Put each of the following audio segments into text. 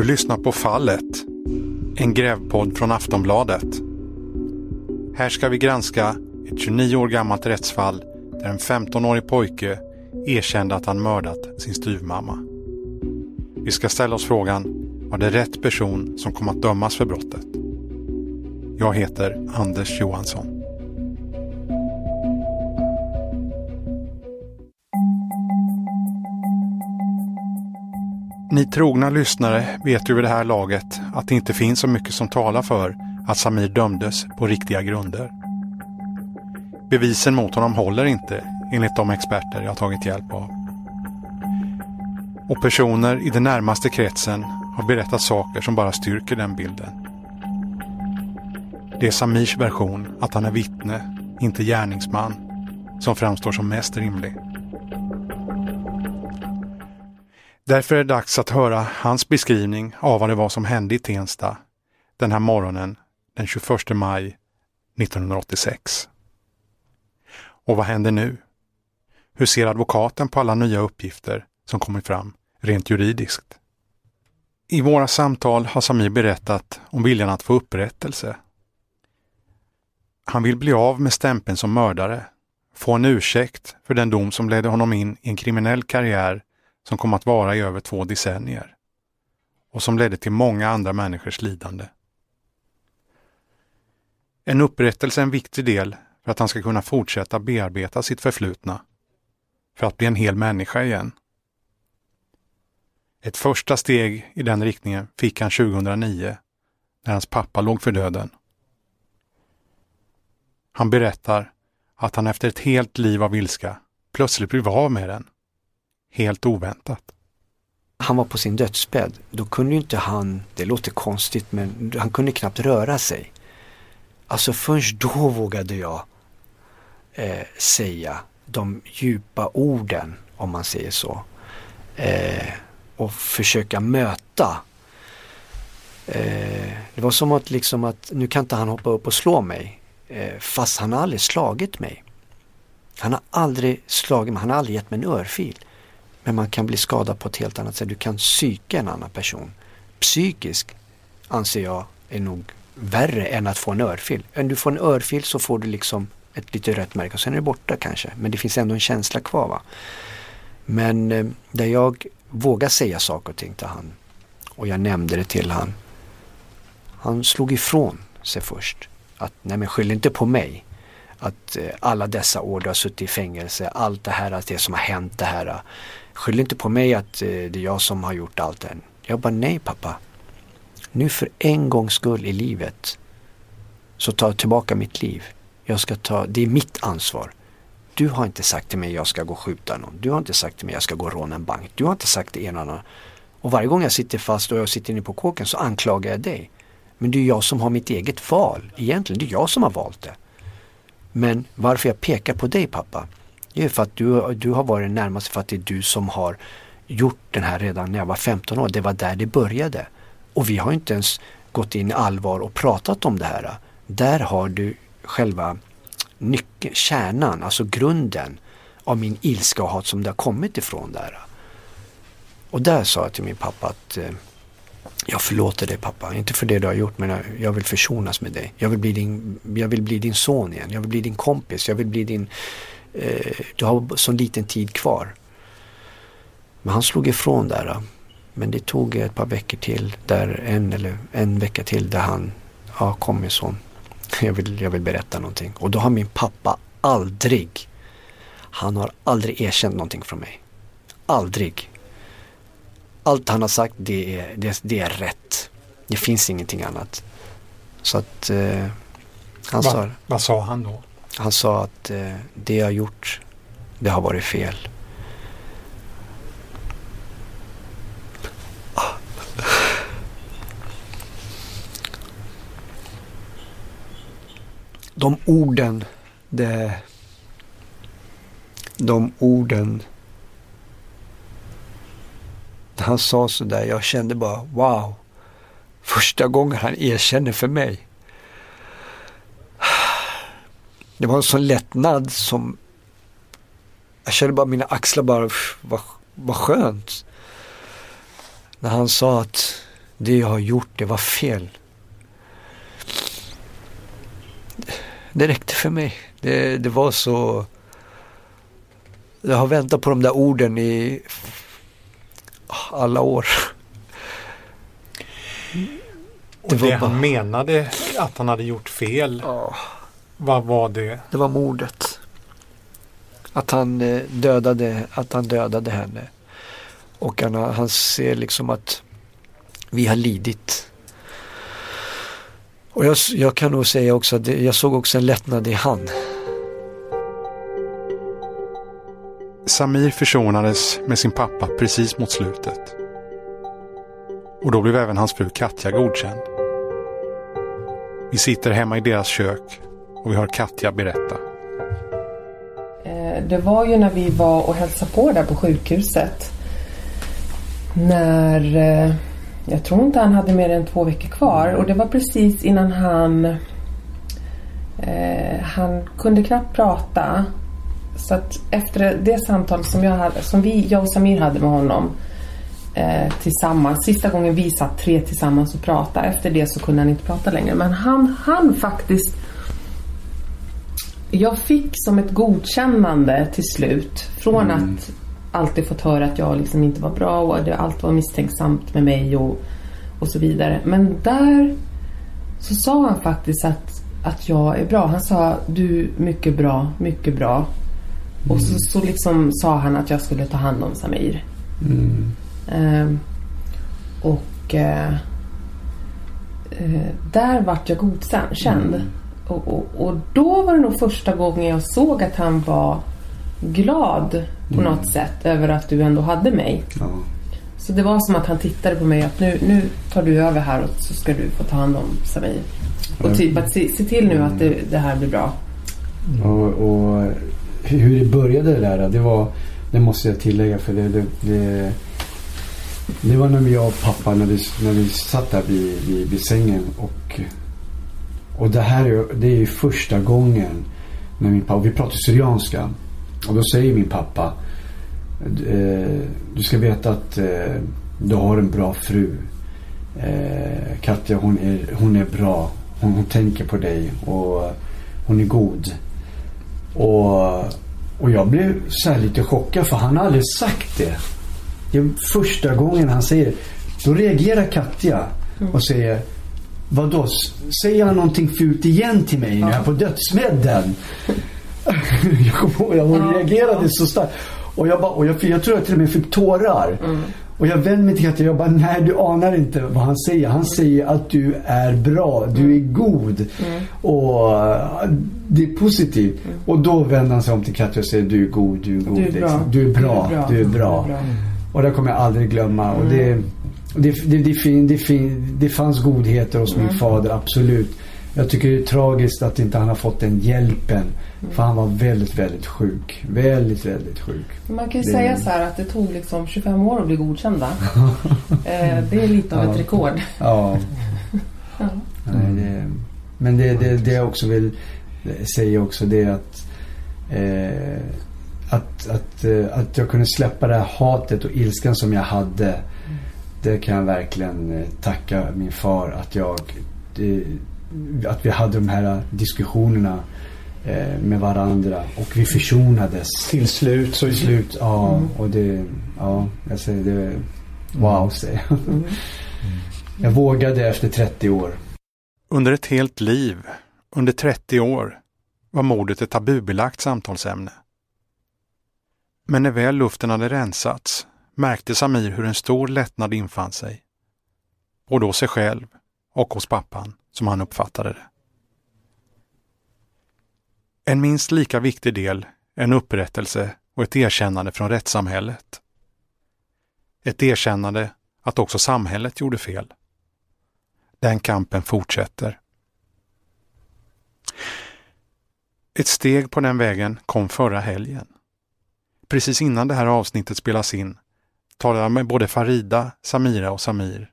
Du lyssnar på Fallet, en grävpodd från Aftonbladet. Här ska vi granska ett 29 år gammalt rättsfall där en 15-årig pojke erkände att han mördat sin styvmamma. Vi ska ställa oss frågan, var det rätt person som kom att dömas för brottet? Jag heter Anders Johansson. Ni trogna lyssnare vet ju vid det här laget att det inte finns så mycket som talar för att Samir dömdes på riktiga grunder. Bevisen mot honom håller inte enligt de experter jag tagit hjälp av. Och personer i den närmaste kretsen har berättat saker som bara styrker den bilden. Det är Samirs version att han är vittne, inte gärningsman, som framstår som mest rimlig. Därför är det dags att höra hans beskrivning av vad det var som hände i Tensta den här morgonen den 21 maj 1986. Och vad händer nu? Hur ser advokaten på alla nya uppgifter som kommit fram rent juridiskt? I våra samtal har Samir berättat om viljan att få upprättelse. Han vill bli av med stämpeln som mördare, få en ursäkt för den dom som ledde honom in i en kriminell karriär som kom att vara i över två decennier och som ledde till många andra människors lidande. En upprättelse är en viktig del för att han ska kunna fortsätta bearbeta sitt förflutna, för att bli en hel människa igen. Ett första steg i den riktningen fick han 2009 när hans pappa låg för döden. Han berättar att han efter ett helt liv av ilska plötsligt blev av med den helt oväntat. Han var på sin dödsbädd. Då kunde inte han, det låter konstigt, men han kunde knappt röra sig. Alltså först då vågade jag eh, säga de djupa orden, om man säger så. Eh, och försöka möta. Eh, det var som att liksom att nu kan inte han hoppa upp och slå mig. Eh, fast han har aldrig slagit mig. Han har aldrig slagit mig, han har aldrig gett mig en örfil. Men man kan bli skadad på ett helt annat sätt. Du kan psyka en annan person. Psykisk anser jag är nog värre än att få en örfil. Om du får en örfil så får du liksom ett lite rött märke och sen är det borta kanske. Men det finns ändå en känsla kvar. Va? Men eh, där jag vågar säga saker och ting till han och jag nämnde det till han. Han slog ifrån sig först. Att nej men skyll inte på mig. Att eh, alla dessa år du har suttit i fängelse, allt det här, att det som har hänt det här. Skyll inte på mig att eh, det är jag som har gjort allt det Jag bara, nej pappa. Nu för en gångs skull i livet så tar jag tillbaka mitt liv. Jag ska ta, det är mitt ansvar. Du har inte sagt till mig jag ska gå och skjuta någon. Du har inte sagt till mig jag ska gå och råna en bank. Du har inte sagt det ena och andra. Och varje gång jag sitter fast och jag sitter inne på kåken så anklagar jag dig. Men det är jag som har mitt eget val egentligen. Det är jag som har valt det. Men varför jag pekar på dig pappa, det är för att du, du har varit närmast för att det är du som har gjort den här redan när jag var 15 år. Det var där det började. Och vi har inte ens gått in i allvar och pratat om det här. Där har du själva nyckeln, kärnan, alltså grunden av min ilska och hat som det har kommit ifrån där. Och där sa jag till min pappa att eh, jag förlåter dig pappa, inte för det du har gjort men jag vill försonas med dig. Jag vill bli din, jag vill bli din son igen, jag vill bli din kompis, jag vill bli din du har så liten tid kvar. Men han slog ifrån där. Men det tog ett par veckor till, där en eller en vecka till där han, ja kom min son, jag vill, jag vill berätta någonting. Och då har min pappa aldrig, han har aldrig erkänt någonting från mig. Aldrig. Allt han har sagt det är, det, det är rätt. Det finns ingenting annat. Så att eh, han Va, sa... Vad sa han då? Han sa att eh, det jag gjort, det har varit fel. De orden, det, de orden när han sa sådär, jag kände bara wow. Första gången han erkänner för mig. Det var en sån lättnad som jag kände bara mina axlar bara, vad, vad skönt. När han sa att det jag har gjort, det var fel. Det räckte för mig. Det, det var så... Jag har väntat på de där orden i alla år. Och det, det han menade att han hade gjort fel, ja. Vad var det? Det var mordet. Att han eh, dödade, att han dödade henne. Och han, han ser liksom att vi har lidit. Och jag, jag kan nog säga också att jag såg också en lättnad i han. Samir försonades med sin pappa precis mot slutet. Och då blev även hans fru Katja godkänd. Vi sitter hemma i deras kök och vi hör Katja berätta. Eh, det var ju när vi var och hälsade på där på sjukhuset. När eh, jag tror inte han hade mer än två veckor kvar och det var precis innan han eh, han kunde knappt prata. Så att efter det samtal som jag, hade, som vi, jag och Samir hade med honom eh, tillsammans. Sista gången vi satt tre tillsammans och pratade. Efter det så kunde han inte prata längre. Men han, hann faktiskt jag fick som ett godkännande till slut. Från mm. att alltid fått höra att jag liksom inte var bra och att allt var misstänksamt med mig och, och så vidare. Men där så sa han faktiskt att, att jag är bra. Han sa du mycket bra, mycket bra. Mm. Och så, så liksom sa han att jag skulle ta hand om Samir. Mm. Eh, och eh, där vart jag godkänd. Mm. Och, och, och, då var det nog första gången jag såg att han var glad på mm. något sätt över att du ändå hade mig. Ja. Så det var som att han tittade på mig att nu, nu tar du över här och så ska du få ta hand om Samir. Och typ att se, se till nu att det, det, här blir bra. Och, och, hur det började det där, det var, det måste jag tillägga för det, det, det, det var när jag och pappa när vi, när vi satt där vid, vid, vid sängen och, och det här är, det är ju första gången när min pappa, vi pratar syrianska. Och då säger min pappa eh, Du ska veta att eh, du har en bra fru. Eh, Katja hon är, hon är bra. Hon, hon tänker på dig och hon är god. Och, och jag blev så lite chockad för han har aldrig sagt det. Det är första gången han säger det. Då reagerar Katja och säger Vadå? Säger han någonting fult igen till mig när jag är på dödsmedden? jag kommer ihåg, hon reagerade så starkt. Och jag, bara, och jag, jag tror jag till och med fick tårar. Mm. Och jag vände mig till Katja och jag bara, nej du anar inte vad han säger. Han säger att du är bra, du är god. Mm. Och det är positivt. Mm. Och då vänder han sig om till Katja och säger, du är god, du är god. Du är bra, liksom. du är bra. Du är bra. Du är bra. Du är bra. Och det kommer jag aldrig glömma. Och det, det, det, det, det, det fanns godheter hos min fader, absolut. Jag tycker det är tragiskt att inte han har fått den hjälpen. Mm. För han var väldigt, väldigt sjuk. Väldigt, väldigt sjuk. Man kan ju det... säga så här att det tog liksom 25 år att bli godkänd va? eh, det är lite av ja. ett rekord. ja. ja. Nej, det, men det, det, det jag också vill säga också det är att eh, att, att, eh, att jag kunde släppa det här hatet och ilskan som jag hade. Mm. Det kan jag verkligen eh, tacka min far att jag det, att vi hade de här diskussionerna eh, med varandra och vi försonades. Till slut. Så Till slut, ja. Mm. Och det, ja, jag säger det, wow säger jag. Mm. Jag vågade efter 30 år. Under ett helt liv, under 30 år, var mordet ett tabubelagt samtalsämne. Men när väl luften hade rensats märkte Samir hur en stor lättnad infann sig. Både hos sig själv och hos pappan som han uppfattade det. En minst lika viktig del är en upprättelse och ett erkännande från rättssamhället. Ett erkännande att också samhället gjorde fel. Den kampen fortsätter. Ett steg på den vägen kom förra helgen. Precis innan det här avsnittet spelas in talade jag med både Farida, Samira och Samir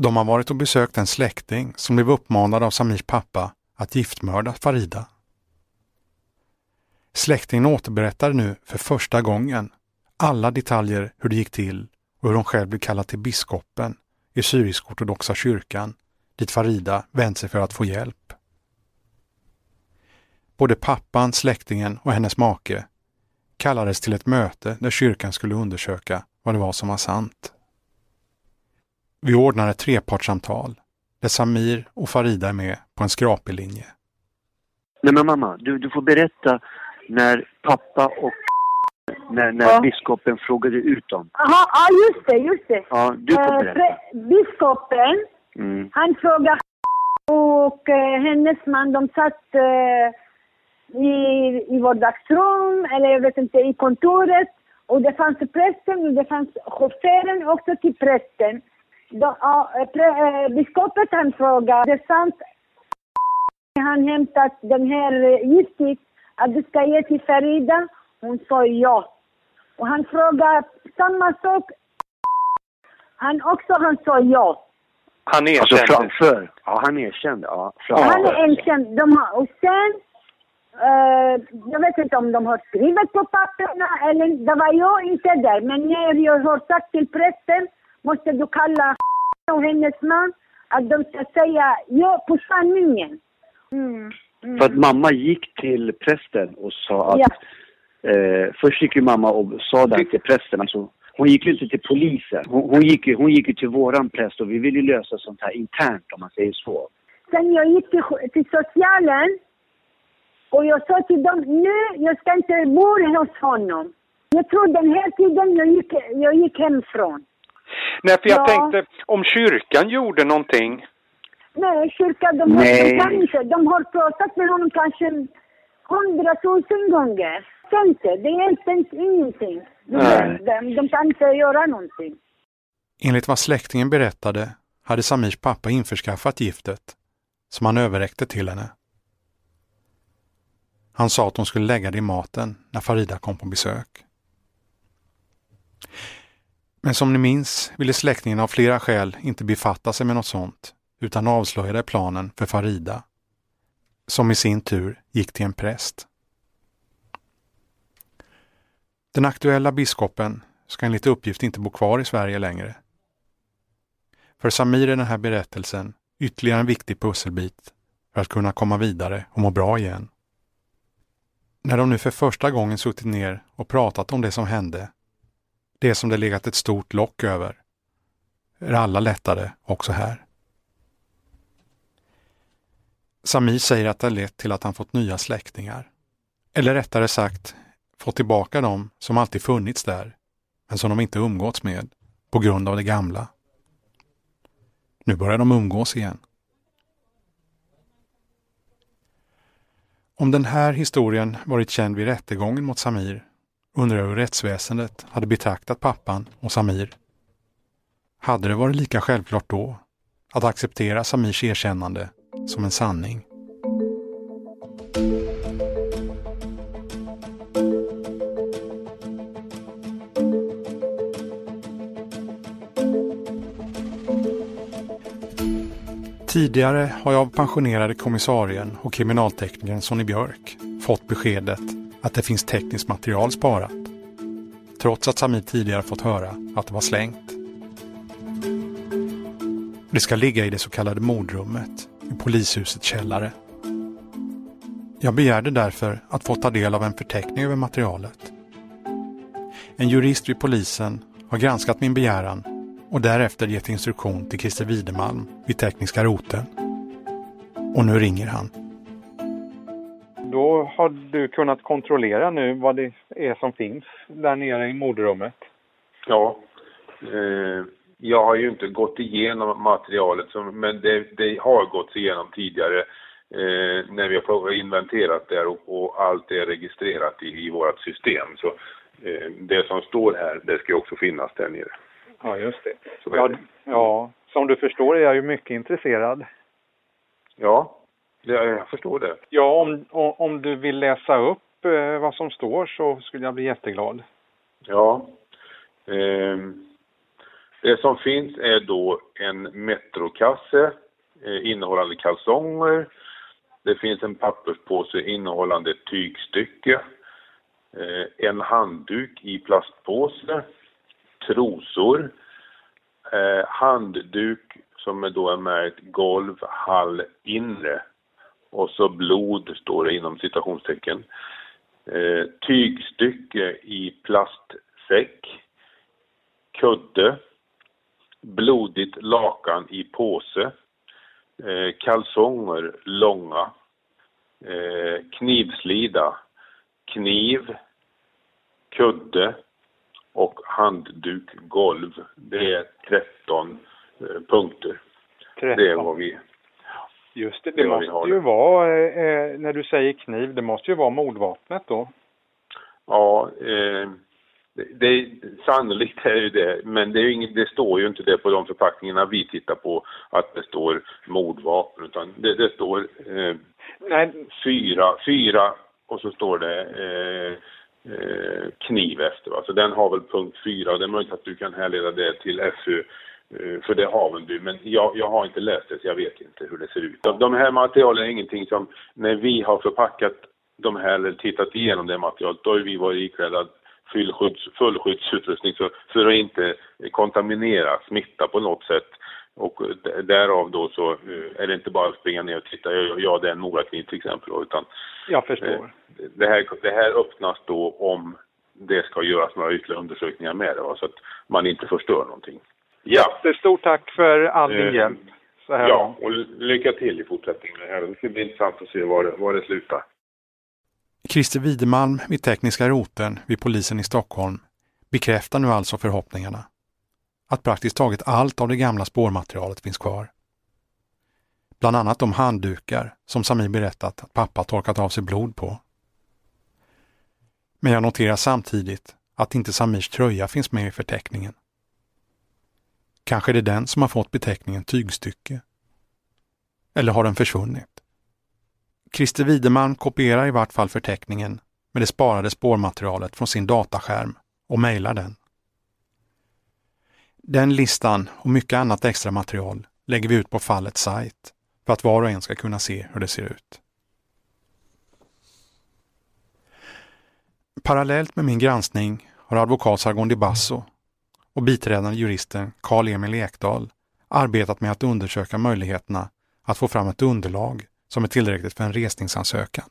de har varit och besökt en släkting som blev uppmanad av Samirs pappa att giftmörda Farida. Släktingen återberättar nu för första gången alla detaljer hur det gick till och hur hon själv blev kallad till biskopen i syrisk-ortodoxa kyrkan dit Farida vänt sig för att få hjälp. Både pappan, släktingen och hennes make kallades till ett möte där kyrkan skulle undersöka vad det var som var sant. Vi ordnar ett trepartssamtal där Samir och Farida är med på en skrapig linje. Nej men mamma, du, du får berätta när pappa och när, när Ja. biskopen frågade ut dem. Jaha, ja just det, just det. Ja, du får Eh, berätta. biskopen, Mm. han frågade och eh, hennes man, de satt eh, i, i vardagsrum, eller jag vet inte, i kontoret. Och det fanns prästen och det fanns chauffören också till prästen. Ja, eh, pre, eh, biskopen han frågade, det är sant han hämtat den här giftet, att du ska ge till Farida? Hon sa ja. Och han frågade samma sak. Han också, han sa ja. Han Alltså erkände. framför. Ja, han erkände. Ja, framför. Han är erkänd. De har, och sen, eh, jag vet inte om de har skrivit på papperna eller det var jag inte där. Men när jag har sagt till prästen, måste du kalla och hennes man, att de ska säga ja på sanningen. Mm. Mm. För att mamma gick till prästen och sa att... Ja. Eh, först gick ju mamma och sa det till prästen. Alltså, hon gick ju inte till polisen. Hon, hon, gick ju, hon gick ju till våran präst och vi ville lösa sånt här internt om man säger så. Sen jag gick till, till socialen och jag sa till dem, nu, jag ska inte bo hos honom. Jag tror den här tiden jag gick, jag gick hemifrån. Nej, för jag Ja. tänkte om kyrkan gjorde någonting. Nej, kyrkan, de har, Nej. de kan inte. De har pratat med honom kanske hundratusen gånger. Inte, det är inte ingenting. De, Nej. de, de kan inte göra någonting. Enligt vad släktingen berättade hade Samirs pappa införskaffat giftet som han överräckte till henne. Han sa att hon skulle lägga det i maten när Farida kom på besök. Men som ni minns ville släktingen av flera skäl inte befatta sig med något sånt utan avslöjade planen för Farida, som i sin tur gick till en präst. Den aktuella biskopen ska enligt uppgift inte bo kvar i Sverige längre. För Samir är den här berättelsen ytterligare en viktig pusselbit för att kunna komma vidare och må bra igen. När de nu för första gången suttit ner och pratat om det som hände, det som det legat ett stort lock över, är alla lättade också här. Samir säger att det har lett till att han fått nya släktingar. Eller rättare sagt, fått tillbaka dem som alltid funnits där, men som de inte umgåtts med på grund av det gamla. Nu börjar de umgås igen. Om den här historien varit känd vid rättegången mot Samir undrar jag hur rättsväsendet hade betraktat pappan och Samir. Hade det varit lika självklart då att acceptera Samirs erkännande som en sanning? Tidigare har jag av pensionerade kommissarien och kriminalteknikern Sonny Björk fått beskedet att det finns tekniskt material sparat. Trots att Samir tidigare fått höra att det var slängt. Det ska ligga i det så kallade mordrummet i polishusets källare. Jag begärde därför att få ta del av en förteckning över materialet. En jurist vid polisen har granskat min begäran och därefter gett instruktion till Christer Widemalm vid tekniska roten. Och nu ringer han. Då har du kunnat kontrollera nu vad det är som finns där nere i mordrummet. Ja. Eh, jag har ju inte gått igenom materialet, som, men det, det har gått igenom tidigare eh, när vi har inventerat det och, och allt är registrerat i, i vårt system. Så eh, det som står här, det ska också finnas där nere. Ja, just det. Så Ja, det. ja, som du förstår är jag ju mycket intresserad. Ja, det, jag förstår det. Ja, om, om du vill läsa upp eh, vad som står så skulle jag bli jätteglad. Ja. Ehm, det som finns är då en metrokasse eh, innehållande kalsonger. Det finns en papperspåse innehållande tygstycke. Eh, en handduk i plastpåse trosor, eh, handduk som är då är märkt golv, hall, inre och så blod står det inom citationstecken. Eh, tygstycke i plastsäck, kudde, blodigt lakan i påse, eh, kalsonger långa, eh, knivslida, kniv, kudde och handduk golv. Det är 13 eh, punkter. 13. Det är vad vi... Just det, det det måste ju vara, eh, när du säger kniv, det måste ju vara mordvapnet då. Ja, eh, det, det, sannolikt är ju det, men det, är ju inget, det står ju inte det på de förpackningarna vi tittar på att det står mordvapen, utan det, det står eh, Nej, fyra, fyra och så står det eh, eh, Eh, kniv efter. Va? Så den har väl punkt fyra och det är möjligt att du kan härleda det till FU eh, för det har väl du, men jag, jag har inte läst det så jag vet inte hur det ser ut. De, här materialen är ingenting som, när vi har förpackat de här eller tittat igenom det materialet, då har vi varit iklädda fullskyddsutrustning för att inte kontaminera, smitta på något sätt. Och därav då så eh, är det inte bara att springa ner och titta, ja, det är en morakniv till exempel, utan jag förstår. det här, det här öppnas då om det ska göras några ytterligare undersökningar med det, va? så att man inte förstör någonting. Ja, Stort tack för all din Eh, hjälp. Så här ja och lycka till i fortsättningen. med det här. Det ska bli intressant att se var det, var det slutar. Christer Widemalm vid tekniska roten vid polisen i Stockholm bekräftar nu alltså förhoppningarna. Att praktiskt taget allt av det gamla spårmaterialet finns kvar. Bland annat de handdukar som Samir berättat att pappa torkat av sig blod på. Men jag noterar samtidigt att inte Samirs tröja finns med i förteckningen. Kanske är det den som har fått beteckningen tygstycke. Eller har den försvunnit? Christer Wideman kopierar i vart fall förteckningen med det sparade spårmaterialet från sin dataskärm och mejlar den. Den listan och mycket annat extra material lägger vi ut på fallets sajt för att var och en ska kunna se hur det ser ut. Parallellt med min granskning har advokat Sargon Di Basso och biträdande juristen Karl-Emil Ekdahl arbetat med att undersöka möjligheterna att få fram ett underlag som är tillräckligt för en resningsansökan.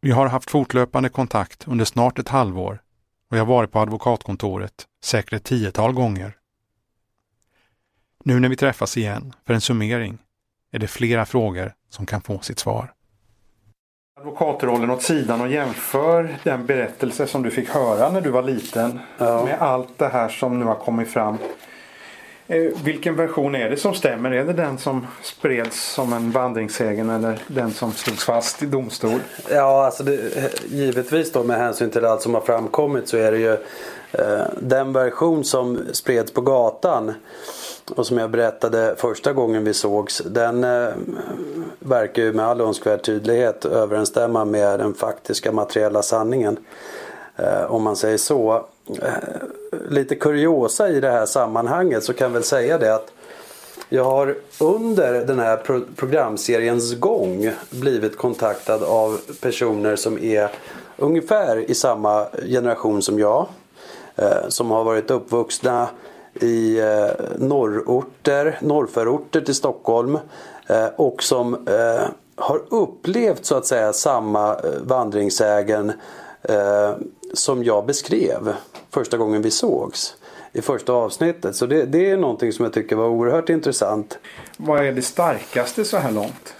Vi har haft fortlöpande kontakt under snart ett halvår och jag har varit på advokatkontoret säkert ett tiotal gånger. Nu när vi träffas igen för en summering är det flera frågor som kan få sitt svar. Advokatrollen åt sidan och jämför den berättelse som du fick höra när du var liten Ja. med allt det här som nu har kommit fram. Eh, vilken version är det som stämmer? Är det den som spreds som en vandringssägen eller den som slogs fast i domstol? Ja, alltså det, eh, givetvis då med hänsyn till allt som har framkommit så är det ju eh, den version som spreds på gatan och som jag berättade första gången vi sågs den eh, verkar ju med all önskvärd tydlighet överensstämma med den faktiska materiella sanningen. Eh, om man säger så. Eh, lite kuriosa i det här sammanhanget så kan jag väl säga det att jag har under den här pro- programseriens gång blivit kontaktad av personer som är ungefär i samma generation som jag. Eh, som har varit uppvuxna i eh, norrorter, norrförorter till Stockholm. Eh, och som eh, har upplevt så att säga samma eh, vandringssägen eh, som jag beskrev första gången vi sågs i första avsnittet. Så det, det är någonting som jag tycker var oerhört intressant. Vad är det starkaste så här långt?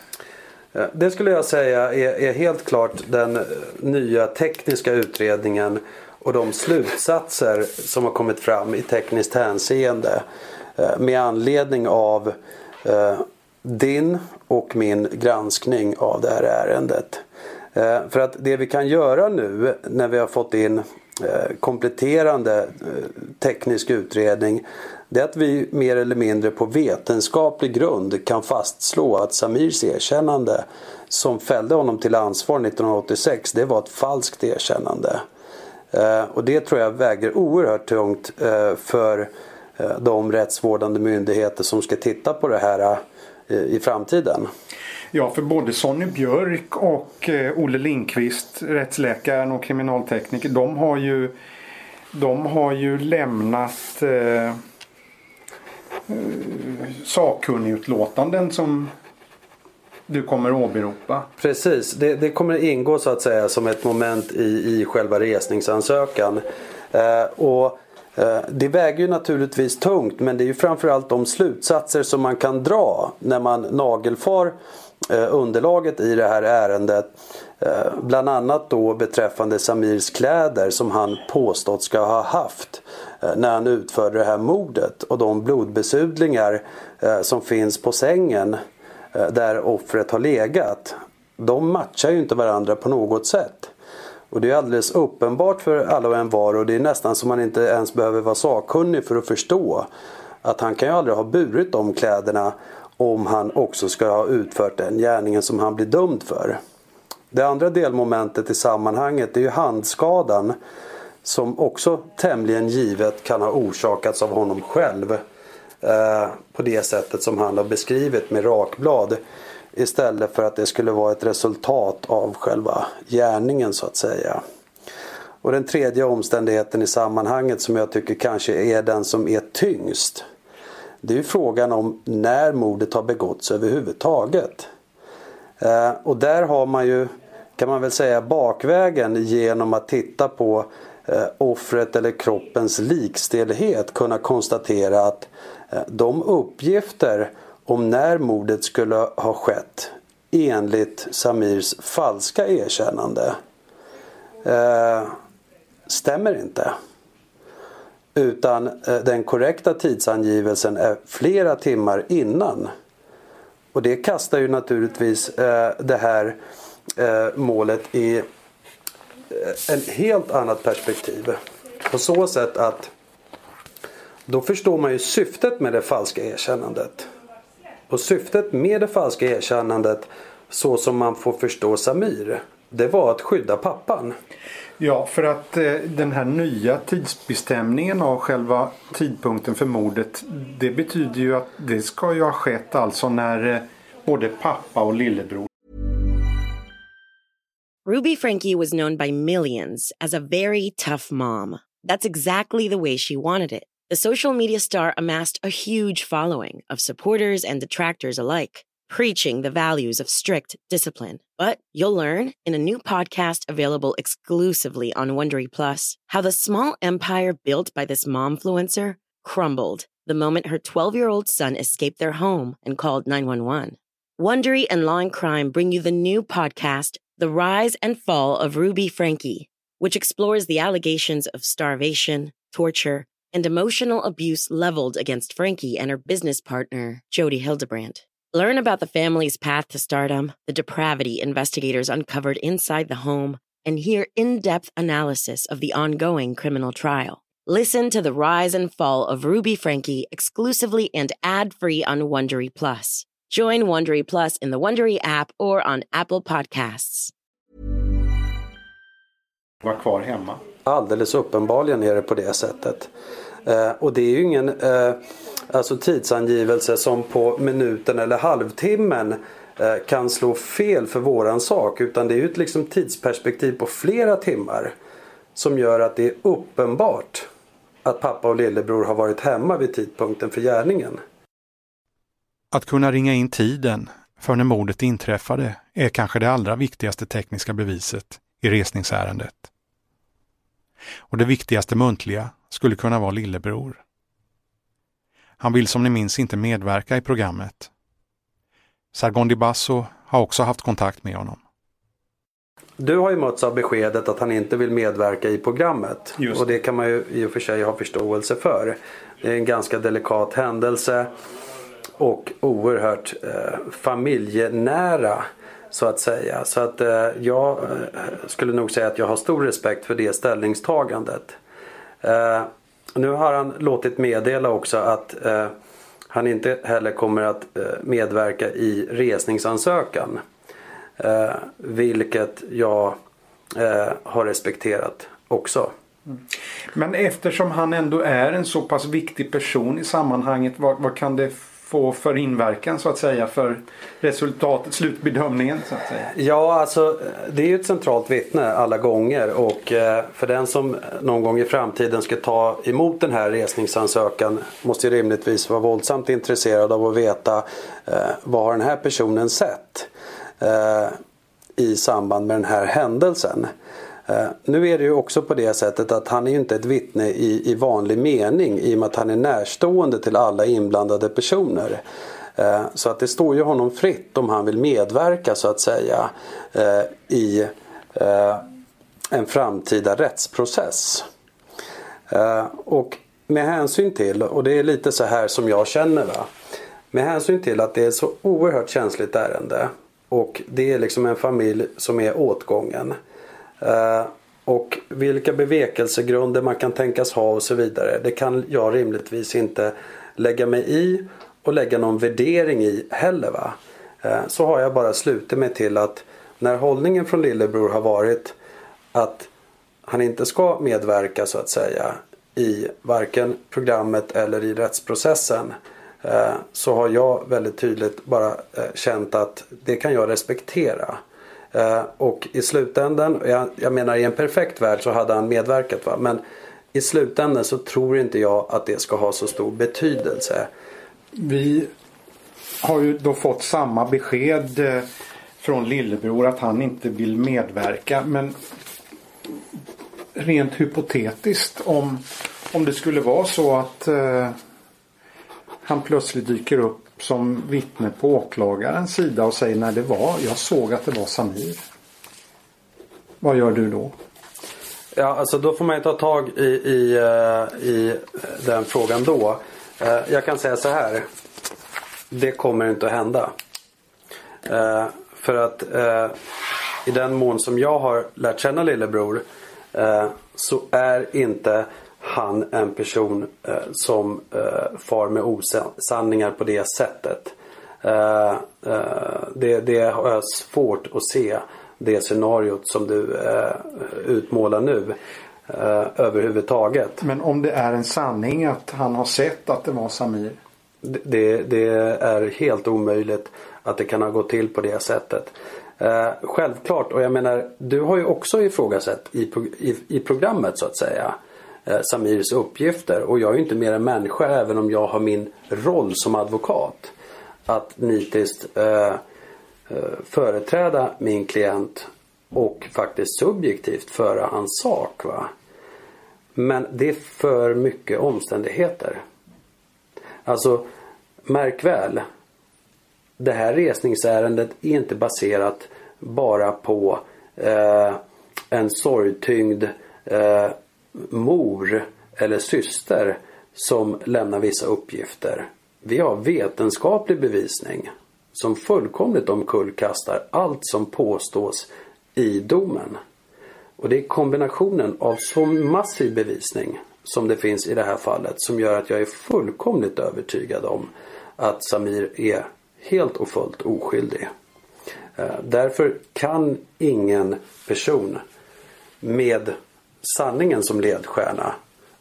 Eh, Det skulle jag säga är, är helt klart den eh, nya tekniska utredningen och de slutsatser som har kommit fram i tekniskt hänseende eh, med anledning av din och min granskning av det här ärendet. Eh, för att det vi kan göra nu när vi har fått in eh, kompletterande eh, teknisk utredning det är att vi mer eller mindre på vetenskaplig grund kan fastslå att Samirs erkännande som fällde honom till ansvar 1986 det var ett falskt erkännande. Och det tror jag väger oerhört tungt för de rättsvårdande myndigheter som ska titta på det här i framtiden. Ja, för både Sonny Björk och eh, Olle Lindqvist, rättsläkaren och kriminaltekniker, de har ju de har ju lämnat eh, eh, sakkunnigutlåtanden som du kommer åberopa. Precis, det, det kommer ingå så att säga som ett moment i, i själva resningsansökan. Eh, och eh, det väger ju naturligtvis tungt men det är ju framförallt de slutsatser som man kan dra när man nagelfar Eh, underlaget i det här ärendet. Eh, bland annat då beträffande Samirs kläder som han påstått ska ha haft eh, när han utförde det här mordet och de blodbesudlingar som finns på sängen där offret har legat. De matchar ju inte varandra på något sätt. Och det är alldeles uppenbart för alla och en var och det är nästan som man inte ens behöver vara sakkunnig för att förstå att han kan ju aldrig ha burit de kläderna om han också ska ha utfört den gärningen som han blir dömd för. Det andra delmomentet i sammanhanget är ju handskadan som också tämligen givet kan ha orsakats av honom själv eh, på det sättet som han har beskrivit med rakblad istället för att det skulle vara ett resultat av själva gärningen så att säga. Och den tredje omständigheten i sammanhanget som jag tycker kanske är den som är tyngst. Det är ju frågan om när mordet har begåtts överhuvudtaget. Eh, och där har man ju kan man väl säga bakvägen genom att titta på eh, offret eller kroppens likstelhet kunna konstatera att eh, de uppgifter om när mordet skulle ha skett enligt Samirs falska erkännande stämmer inte. Utan eh, den korrekta tidsangivelsen är flera timmar innan. Och det kastar ju naturligtvis eh, det här eh, målet i ett en helt annat perspektiv. På så sätt att då förstår man ju syftet med det falska erkännandet. Och syftet med det falska erkännandet så som man får förstå Samir. Det var att skydda pappan. Ja, för att eh, den här nya tidsbestämningen av själva tidpunkten för mordet. Det betyder ju att det ska ju ha skett alltså när eh, både pappa och lillebror Ruby Frankie was known by millions as a very tough mom. That's exactly the way she wanted it. The social media star amassed a huge following of supporters and detractors alike, preaching the values of strict discipline. But you'll learn in a new podcast available exclusively on Wondery Plus how the small empire built by this momfluencer crumbled the moment her 12 year old son escaped their home and called 911. Wondery and Law and Crime bring you the new podcast, The Rise and Fall of Ruby Frankie, which explores the allegations of starvation, torture, and emotional abuse leveled against Frankie and her business partner, Jody Hildebrandt. Learn about the family's path to stardom, the depravity investigators uncovered inside the home, and hear in depth analysis of the ongoing criminal trial. Listen to the rise and fall of Ruby Frankie exclusively and ad free on Wondery Plus. Join Wondery Plus in the Wondery app or on Apple Podcasts. Var kvar hemma. Alldeles uppenbarligen är det på det sättet. Eh, och det är ju ingen eh, alltså tidsangivelse som på minuten eller halvtimmen eh, kan slå fel för våran sak. Utan det är ju ett liksom tidsperspektiv på flera timmar. Som gör att det är uppenbart att pappa och lillebror har varit hemma vid tidpunkten för gärningen. Att kunna ringa in tiden för när mordet inträffade är kanske det allra viktigaste tekniska beviset i resningsärendet. Och det viktigaste muntliga skulle kunna vara lillebror. Han vill som ni minns inte medverka i programmet. Sargon Di Basso har också haft kontakt med honom. Du har ju mötts av beskedet att han inte vill medverka i programmet. Just. Och det kan man ju i och för sig ha förståelse för. Det är en ganska delikat händelse och oerhört eh, familjenära så att säga. Så att eh, jag eh, skulle nog säga att jag har stor respekt för det ställningstagandet. Eh, nu har han låtit meddela också att eh, han inte heller kommer att eh, medverka i resningsansökan. Eh, vilket jag eh, har respekterat också. Mm. Men eftersom han ändå är en så pass viktig person i sammanhanget, vad, vad kan det få för inverkan så att säga för resultatet, slutbedömningen så att säga? Ja, alltså det är ju ett centralt vittne alla gånger och eh, för den som någon gång i framtiden ska ta emot den här resningsansökan måste ju rimligtvis vara våldsamt intresserad av att veta eh, vad har den här personen sett eh, i samband med den här händelsen. Eh, nu är det ju också på det sättet att han är ju inte ett vittne i, i vanlig mening i och med att han är närstående till alla inblandade personer. Eh, så att det står ju honom fritt om han vill medverka så att säga eh, i en framtida rättsprocess. Och med hänsyn till, och det är lite så här som jag känner va. Med hänsyn till att det är ett så oerhört känsligt ärende och det är liksom en familj som är åtgången. Eh, och vilka bevekelsegrunder man kan tänkas ha och så vidare. Det kan jag rimligtvis inte lägga mig i och lägga någon värdering i heller. Va? Eh, så har jag bara slutit mig till att när hållningen från lillebror har varit att han inte ska medverka så att säga i varken programmet eller i rättsprocessen eh, så har jag väldigt tydligt bara känt att det kan jag respektera. Eh, och i slutändan, jag, jag, menar i en perfekt värld så hade han medverkat va. Men i slutändan så tror inte jag att det ska ha så stor betydelse. Vi har ju då fått samma besked eh, från lillebror att han inte vill medverka. Men rent hypotetiskt om, om det skulle vara så att eh, han plötsligt dyker upp som vittne på åklagarens sida och säger när det var, jag såg att det var Samir. Vad gör du då? Ja, alltså då får man ju ta tag i, i, eh, i eh, den frågan då. Eh, jag kan säga så här. Det kommer inte att hända. För att i den mån som jag har lärt känna lillebror så är inte han en person eh, som eh, far med osanningar på det sättet. Eh, eh, det, det är svårt att se det scenariot som du eh, utmålar nu eh, överhuvudtaget. Men om det är en sanning att han har sett att det var Samir? Det, det är helt omöjligt att det kan ha gått till på det sättet. Eh, självklart, och jag menar du har ju också ifrågasatt i, i, i programmet så att säga Eh, Samirs uppgifter. Och jag är ju inte mer än människa även om jag har min roll som advokat. Att nitiskt eh, eh, företräda min klient och faktiskt subjektivt föra hans sak. Va? Men det är för mycket omständigheter. Alltså, märk väl. Det här resningsärendet är inte baserat bara på eh, en sorgtyngd eh, mor eller syster som lämnar vissa uppgifter. Vi har vetenskaplig bevisning som fullkomligt omkullkastar allt som påstås i domen. Och det är kombinationen av så massiv bevisning som det finns i det här fallet som gör att jag är fullkomligt övertygad om att Samir är helt och fullt oskyldig. Eh, därför kan ingen person med sanningen som ledstjärna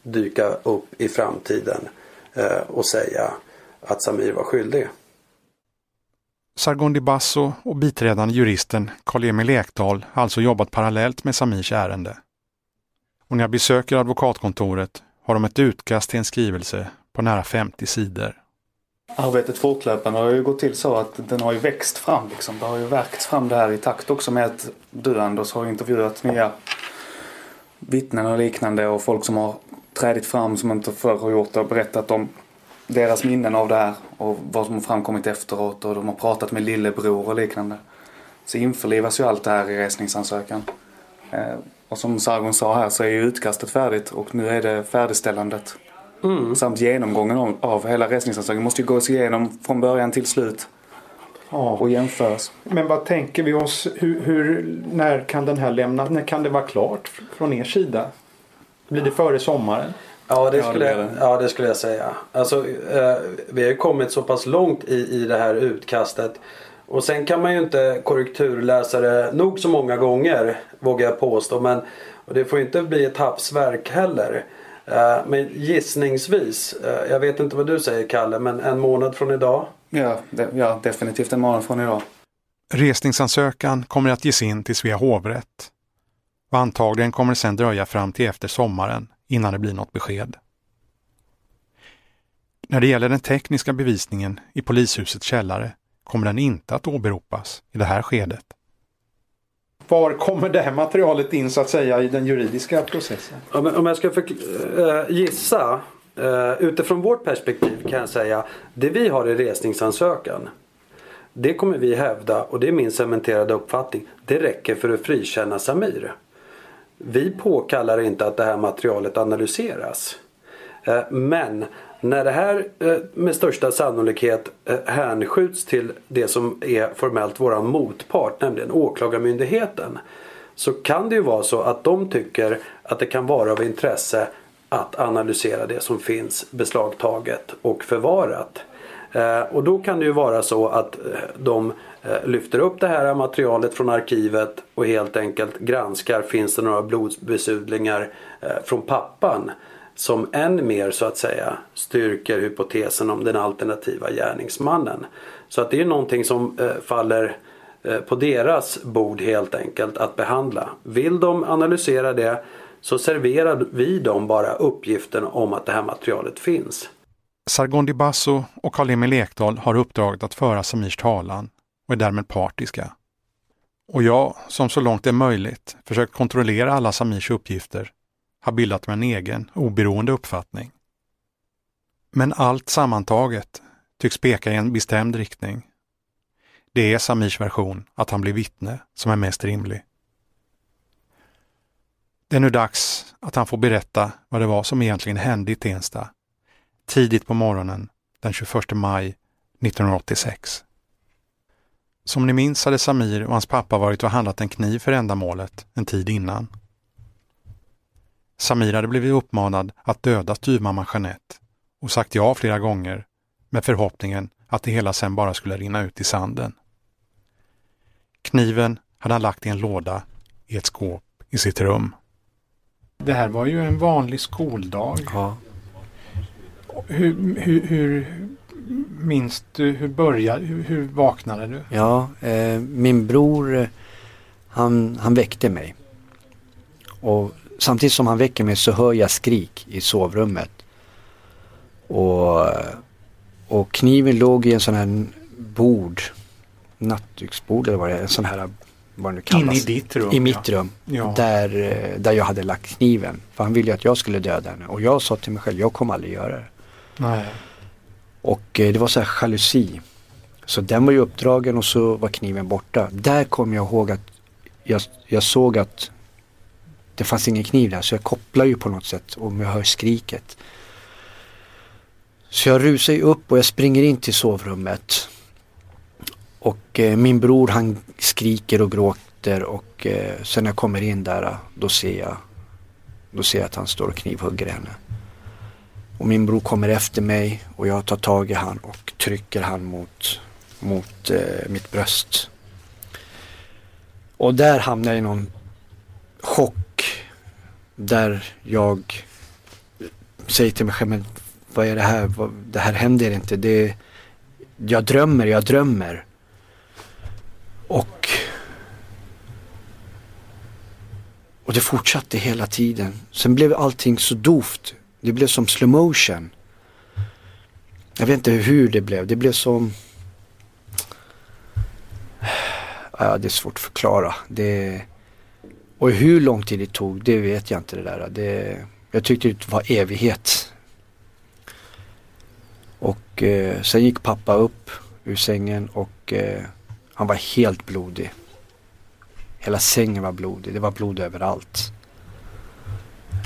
dyka upp i framtiden eh, och säga att Samir var skyldig. Sargon Di Basso och biträdande juristen Karl-Emil Ekdahl har alltså jobbat parallellt med Samirs ärende. Och när jag besöker advokatkontoret har de ett utkast till en skrivelse på nära 50 sidor. Arbetet fortlöpande har ju gått till så att den har ju växt fram. Liksom. Det har ju verkts fram det här i takt också med att du Anders har intervjuat nya vittnen och liknande och folk som har trädit fram som inte förr har gjort det och berättat om deras minnen av det här och vad som har framkommit efteråt och de har pratat med lillebror och liknande. Så införlivas ju allt det här i resningsansökan. Eh, och som Sargon sa här så är ju utkastet färdigt och nu är det färdigställandet. Mm. Samt genomgången av, av hela resningsansökan måste ju gås igenom från början till slut. Ja. Och jämföras. Men vad tänker vi oss? Hur, hur, när kan den här lämnas? När kan det vara klart från er sida? Blir det före sommaren? Ja det skulle, jag, ja, det skulle jag säga. Alltså, eh, vi har kommit så pass långt i, i det här utkastet. Och sen kan man ju inte korrekturläsa det nog så många gånger vågar jag påstå. Men och det får inte bli ett hafsverk heller. Eh, men gissningsvis, eh, jag vet inte vad du säger Kalle, men en månad från idag? Ja, de, ja definitivt en månad från idag. Resningsansökan kommer att ges in till Svea hovrätt och antagligen kommer det sedan dröja fram till efter sommaren innan det blir något besked. När det gäller den tekniska bevisningen i polishusets källare kommer den inte att åberopas i det här skedet. Var kommer det här materialet in så att säga i den juridiska processen? Om, jag ska eh, gissa eh, utifrån vårt perspektiv kan jag säga det vi har i resningsansökan det kommer vi hävda och det är min cementerade uppfattning. Det räcker för att frikänna Samir. Vi påkallar inte att det här materialet analyseras. Eh, men när det här eh, med största sannolikhet eh, hänskjuts till det som är formellt våran motpart, nämligen Åklagarmyndigheten. Så kan det ju vara så att de tycker att det kan vara av intresse att analysera det som finns beslagtaget och förvarat. Eh, och då kan det ju vara så att de lyfter upp det här materialet från arkivet och helt enkelt granskar finns det några blodbesudlingar från pappan som än mer så att säga styrker hypotesen om den alternativa gärningsmannen. Så att det är någonting som eh, faller eh, på deras bord helt enkelt att behandla. Vill de analysera det så serverar vi dem bara uppgiften om att det här materialet finns. Sargon Basso och Karl-Emil Ekdahl har uppdraget att föra Samirs talan och är därmed partiska. Och jag, som så långt det är möjligt, försökt kontrollera alla Samirs uppgifter har bildat mig en egen, oberoende uppfattning. Men allt sammantaget tycks peka i en bestämd riktning. Det är Samirs version att han blir vittne som är mest rimlig. Det är nu dags att han får berätta vad det var som egentligen hände i Tensta tidigt på morgonen den 21 maj 1986. Som ni minns hade Samir och hans pappa varit och handlat en kniv för ändamålet en tid innan. Samir hade blivit uppmanad att döda styvmamman Jeanette och sagt ja flera gånger med förhoppningen att det hela sen bara skulle rinna ut i sanden. Kniven hade han lagt i en låda i ett skåp i sitt rum. Det här var ju en vanlig skoldag. Ja. Hur, hur, hur minns du, hur började, hur, hur vaknade du? Ja, eh, min bror han, han väckte mig. Och samtidigt som han väcker mig så hör jag skrik i sovrummet. Och, och kniven låg i en sån här bord, nattduksbord eller vad det är, en sån här vad nu kallas. In i ditt rum? I mitt rum. Ja. Där, där jag hade lagt kniven. För han ville ju att jag skulle döda henne. Och jag sa till mig själv, jag kommer aldrig göra det. Nej. Och eh, det var så här jalusi. Så den var ju uppdragen och så var kniven borta. Där kom jag ihåg att jag, jag såg att det fanns ingen kniv där så jag kopplar ju på något sätt om jag hör skriket. Så jag rusar ju upp och jag springer in till sovrummet. Och eh, min bror han skriker och gråter och eh, sen när jag kommer in där då ser jag då ser jag att han står och knivhugger henne. Och min bror kommer efter mig och jag tar tag i han och trycker han mot, mot eh, mitt bröst. Och där hamnar jag i någon chock där jag säger till mig själv, men vad är det här? Det här händer inte. Det, jag drömmer, jag drömmer. Och, och det fortsatte hela tiden. Sen blev allting så dovt. Det blev som slow motion. Jag vet inte hur det blev. Det blev som... Ja, det är svårt att förklara. Det... Och hur lång tid det tog, det vet jag inte det där. Det, jag tyckte det var evighet. Och eh, sen gick pappa upp ur sängen och eh, han var helt blodig. Hela sängen var blodig, det var blod överallt.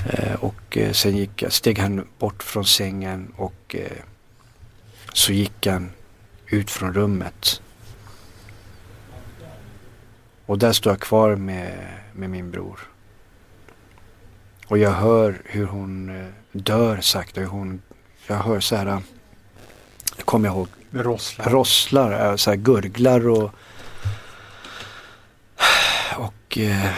Eh, och eh, sen gick, steg han bort från sängen och eh, så gick han ut från rummet. Och där stod jag kvar med, med min bror. Och jag hör hur hon eh, dör sakta. Hur hon, jag hör så här, jag kommer ihåg, rosslar, rosslar eh, så här gurglar och och, eh,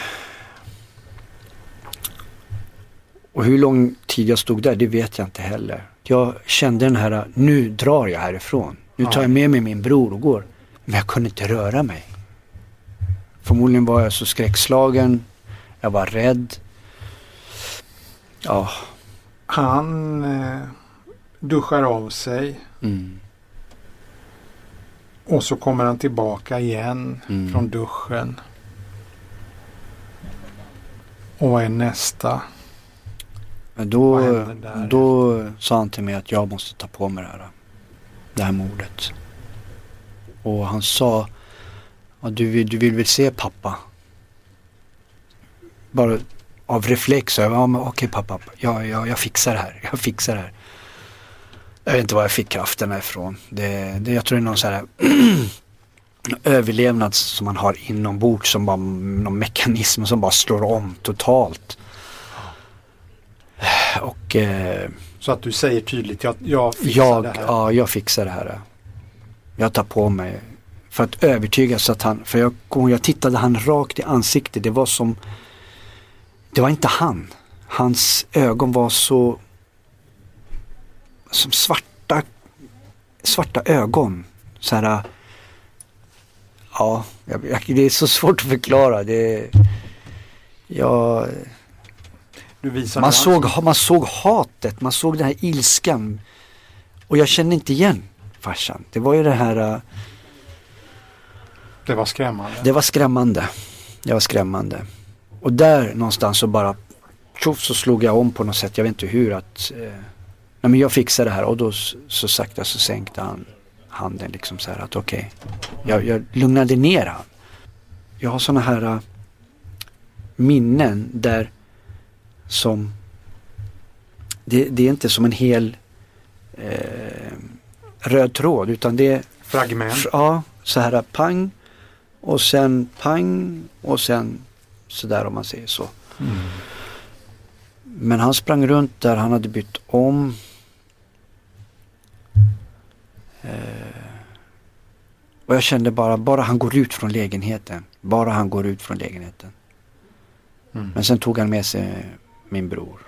Och hur lång tid jag stod där, det vet jag inte heller. Jag kände den här, nu drar jag härifrån. Nu tar Ja. jag med mig min bror och går. Men jag kunde inte röra mig. Förmodligen var jag så skräckslagen. Jag var rädd. Ja. Han eh, duschar av sig Mm. och så kommer han tillbaka igen Mm. från duschen. Och vad är nästa? Men då, då sa han till mig att jag måste ta på mig det här. Det här mordet. Och han sa, ja, du, du vill väl se pappa? Bara av reflex. så jag, Ja, men okej pappa, ja, ja, jag fixar det här. Jag fixar det här. Jag vet inte var jag fick krafterna ifrån. Det, det, jag tror det är någon sån här överlevnad som man har inombords som bara, någon mekanism som bara slår om totalt. Och eh, Så att du säger tydligt, jag, jag fixar jag, det här. ja, jag fixar det här. Jag tar på mig för att övertyga så att han, för jag, jag tittade han rakt i ansiktet. Det var som, det var inte han. Hans ögon var så, som svarta, svarta ögon. Så här, ja, jag, jag, det är så svårt att förklara. Det, visar man såg, man såg hatet, man såg den här ilskan. Och jag kände inte igen farsan. Det var ju det här, äh, Det var skrämmande. det var skrämmande. Det var skrämmande. Och där någonstans så bara, tjoff så slog jag om på något sätt, jag vet inte hur att, eh, nej men jag fixar det här och då så sakta så sänkte han handen liksom så här att okej, jag, jag lugnade ner han. Jag har sådana här äh, minnen där som det, det är inte som en hel eh, röd tråd utan det är Fragment. Ja, så här pang och sen pang och sen sådär om man säger så. Mm. Men han sprang runt där, han hade bytt om. Eh, och jag kände bara, bara han går ut från lägenheten. Bara han går ut från lägenheten. Mm. Men sen tog han med sig min bror.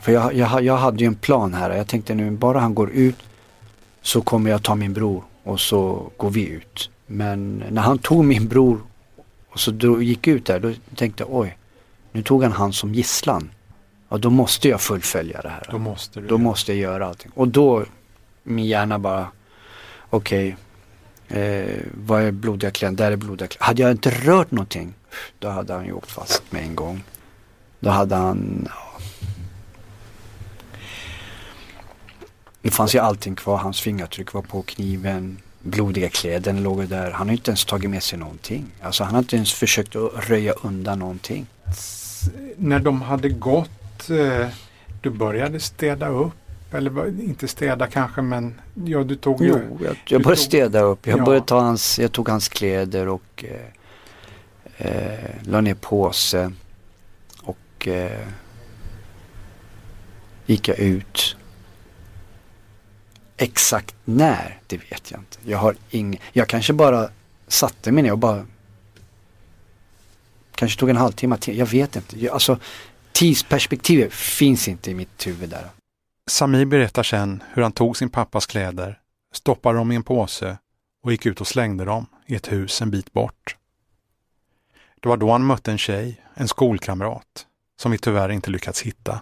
För jag, jag, jag hade ju en plan här. Jag tänkte nu, bara han går ut så kommer jag ta min bror och så går vi ut. Men när han tog min bror och så drog, gick ut där, då tänkte jag oj, nu tog han han som gisslan. Ja, då måste jag fullfölja det här. Då måste du. Då måste jag göra allting. Och då, min hjärna bara, okej, eh, vad är blodiga kläder? Där är blodiga kläder. Hade jag inte rört någonting, då hade han ju åkt fast med en gång. Då hade han, Det fanns ju allting kvar, hans fingeravtryck var på kniven, blodiga kläderna låg där. Han har inte ens tagit med sig någonting. Alltså han har inte ens försökt att röja undan någonting. När de hade gått, eh, du började städa upp. Eller inte städa kanske men ja du tog. Jo, jag, jag började tog- städa upp. Jag Ja. började ta hans, jag tog hans kläder och eh, eh, la ner påse. Och eh, gick jag ut. Exakt när, det vet jag inte. Jag har ing, jag kanske bara satte mig ner och bara Kanske tog en halvtimme till, jag vet inte. Jag, alltså tidsperspektivet finns inte i mitt huvud där. Samir berättar sen hur han tog sin pappas kläder, stoppade dem i en påse och gick ut och slängde dem i ett hus en bit bort. Det var då han mötte en tjej, en skolkamrat, som vi tyvärr inte lyckats hitta.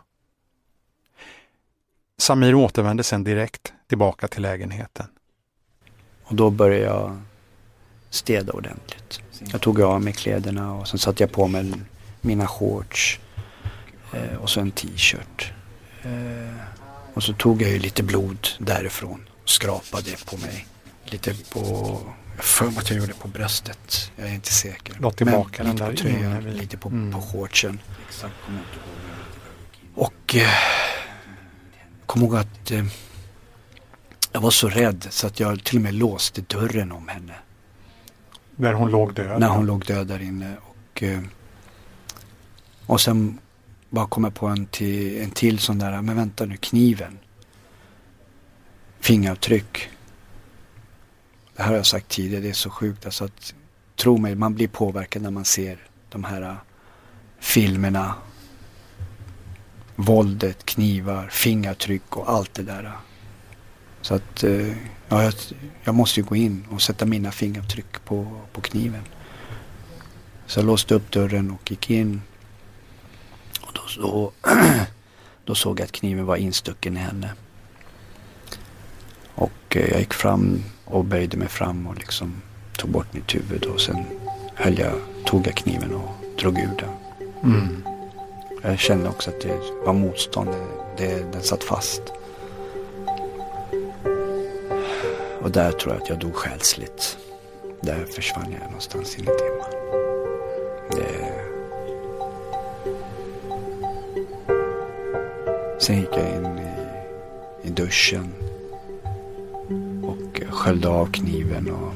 Samir återvände sen direkt tillbaka till lägenheten. Och då började jag städa ordentligt. Jag tog av mig kläderna och sen satte jag på mig mina shorts eh, och så en t-shirt. Eh, och så tog jag ju lite blod därifrån och skrapade på mig. Lite på, jag för mig att jag gjorde det på bröstet. Jag är inte säker. La tillbaka Men den lite där på tröjan, lite på, Mm. på shortsen. Och eh, kom ihåg att eh, jag var så rädd så att jag till och med låste dörren om henne. Där hon låg död. När hon låg död där inne. Och, eh, och sen bara kom jag på en till, en till sån där, men vänta nu, kniven. Fingeravtryck. Det här har jag sagt tidigare, det är så sjukt. Alltså att, tro mig, man blir påverkad när man ser de här eh, filmerna våldet, knivar, fingertryck och allt det där. Så att eh, ja, jag, jag måste ju gå in och sätta mina fingeravtryck på, på kniven. Så jag låste upp dörren och gick in. Och då, då, då såg jag att kniven var instucken i henne. Och eh, jag gick fram och böjde mig fram och liksom tog bort mitt huvud och sen höll jag, tog jag kniven och drog ur den. Mm. Jag kände också att det var motstånd. Det, den satt fast. Och där tror jag att jag dog själsligt. Där försvann jag någonstans in i timmar. Det... Sen gick jag in i, i duschen. Och sköljde av kniven och...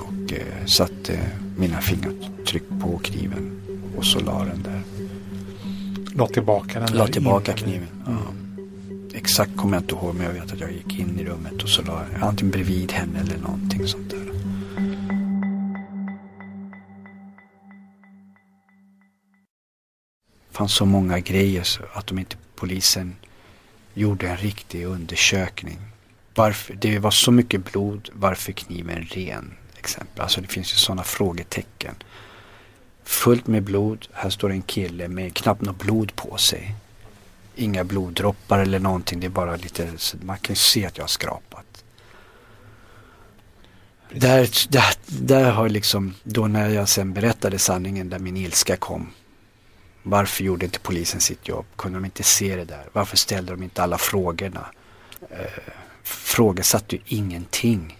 Och eh, satte mina fingrar fingertryck på kniven. Och så la den där. La tillbaka den La tillbaka in, kniven. Ja. Exakt kommer jag inte ihåg men jag vet att jag gick in i rummet och så la jag antingen bredvid henne eller någonting sånt där. Det fanns så många grejer så att de inte polisen gjorde en riktig undersökning. Varför, det var så mycket blod, varför kniven ren? Exempel. Alltså det finns ju sådana frågetecken. Fullt med blod, här står en kille med knappt något blod på sig inga bloddroppar eller någonting. Det är bara lite, man kan se att jag har skrapat. Där, där, där har liksom, då när jag sen berättade sanningen där min ilska kom. Varför gjorde inte polisen sitt jobb? Kunde de inte se det där? Varför ställde de inte alla frågorna? Eh, frågesatte ju ingenting.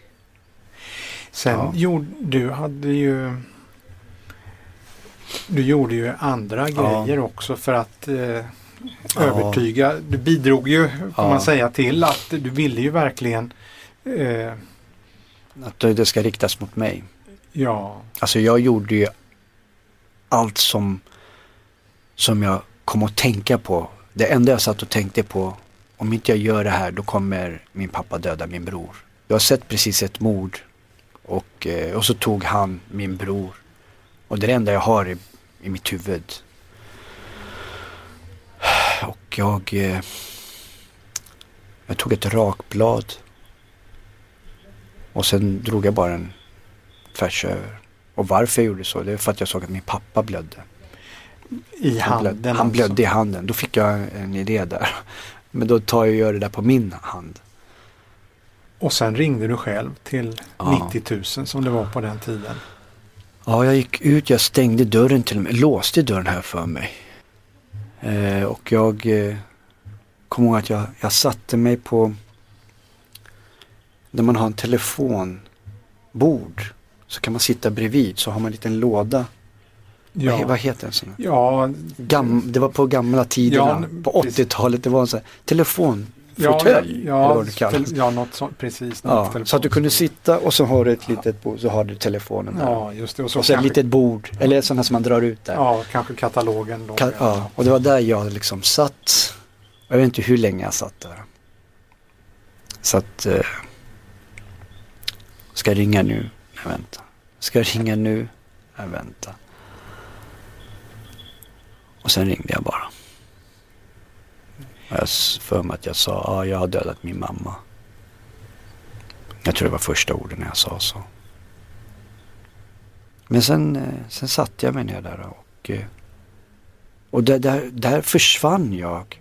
Sen Ja. gjorde du hade ju du gjorde ju andra Ja. grejer också för att eh, övertyga. Du bidrog ju, får Ja. man säga, till att du ville ju verkligen eh, Att det ska riktas mot mig. ja, Alltså jag gjorde ju allt som, som jag kom att tänka på. Det enda jag satt och tänkte på, om inte jag gör det här då kommer min pappa döda min bror. Jag har sett precis ett mord och, eh, och så tog han min bror. Och det är enda jag har i, i mitt huvud. Och jag, eh, jag tog ett rakblad. Och sen drog jag bara en tvärs över. Och varför jag gjorde så, det är för att jag såg att min pappa blödde. i Han, handen. blödde, han alltså. blödde i handen. Då fick jag en idé där. Men då tar jag och gör det där på min hand. Och sen ringde du själv till Ja. 90 000 som det var på den tiden. Ja, jag gick ut, jag stängde dörren till med, låste dörren här för mig. Eh, och jag eh, kommer ihåg att jag, jag satte mig på, där man har en telefonbord, så kan man sitta bredvid, så har man en liten låda. Ja. Vad, vad heter en sån? här? Ja, Gam, det var på gamla tiderna, Ja, på precis. 80-talet, det var en sån här telefon fåtölj, ja, kallas. ja, något sånt, precis. Ja, något så att du kunde sitta och så har du ett litet bord, så har du telefonen där. Ja, just det. Och så, och så ett kanske, litet bord, eller sådana som man drar ut där. Ja, kanske katalogen då. Ka- ja, och det var där jag liksom satt. Jag vet inte hur länge jag satt där. Så att... Eh, ska jag ringa nu? Nej, vänta. Ska jag ringa nu? Nej, vänta. Och sen ringde jag bara. Jag för mig att jag sa, ja jag har dödat min mamma. Jag tror det var första orden när jag sa så. Men sen, eh, sen satte jag mig ner där och eh, och där, där, där försvann jag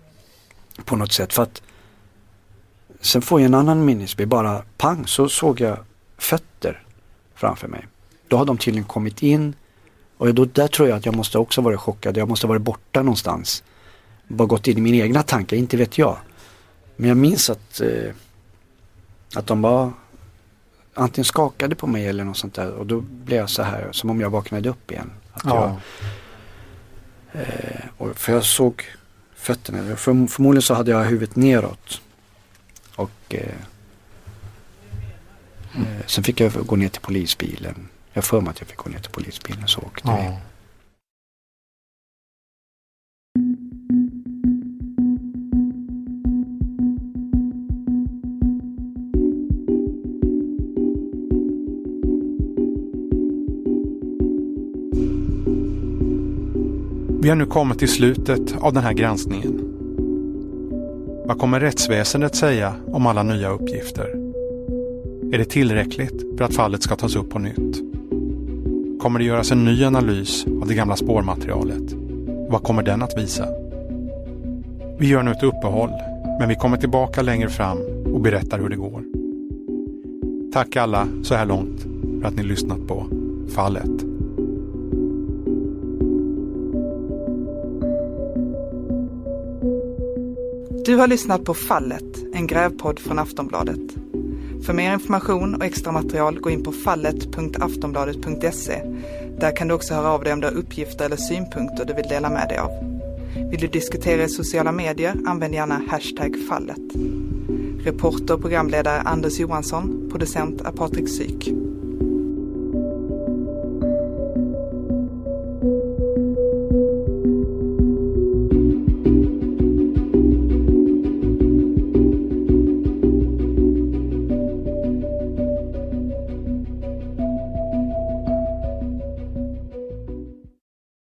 på något sätt för att sen får jag en annan minnesbild, bara pang så såg jag fötter framför mig. Då har de tydligen kommit in och då, där tror jag att jag måste också varit chockad. Jag måste varit borta någonstans. Bara gått in i mina egna tankar, inte vet jag. Men jag minns att, eh, att de bara antingen skakade på mig eller något sånt där och då blev jag så här som om jag vaknade upp igen. Att jag, Ja. Eh, och för jag såg fötterna. För, förmodligen så hade jag huvudet neråt. Och eh, eh, sen fick jag gå ner till polisbilen. Jag för mig att jag fick gå ner till polisbilen så åkte vi. Vi har nu kommit till slutet av den här granskningen. Vad kommer rättsväsendet säga om alla nya uppgifter? Är det tillräckligt för att fallet ska tas upp på nytt? Kommer det göras en ny analys av det gamla spårmaterialet? Vad kommer den att visa? Vi gör nu ett uppehåll, men vi kommer tillbaka längre fram och berättar hur det går. Tack alla så här långt för att ni lyssnat på Fallet. Du har lyssnat på Fallet, en grävpodd från Aftonbladet. För mer information och extra material gå in på fallet.aftonbladet.se. Där kan du också höra av dig om du har uppgifter eller synpunkter du vill dela med dig av. Vill du diskutera i sociala medier, använd gärna hashtag fallet. Reporter och programledare Anders Johansson, producent är Patrik Syk.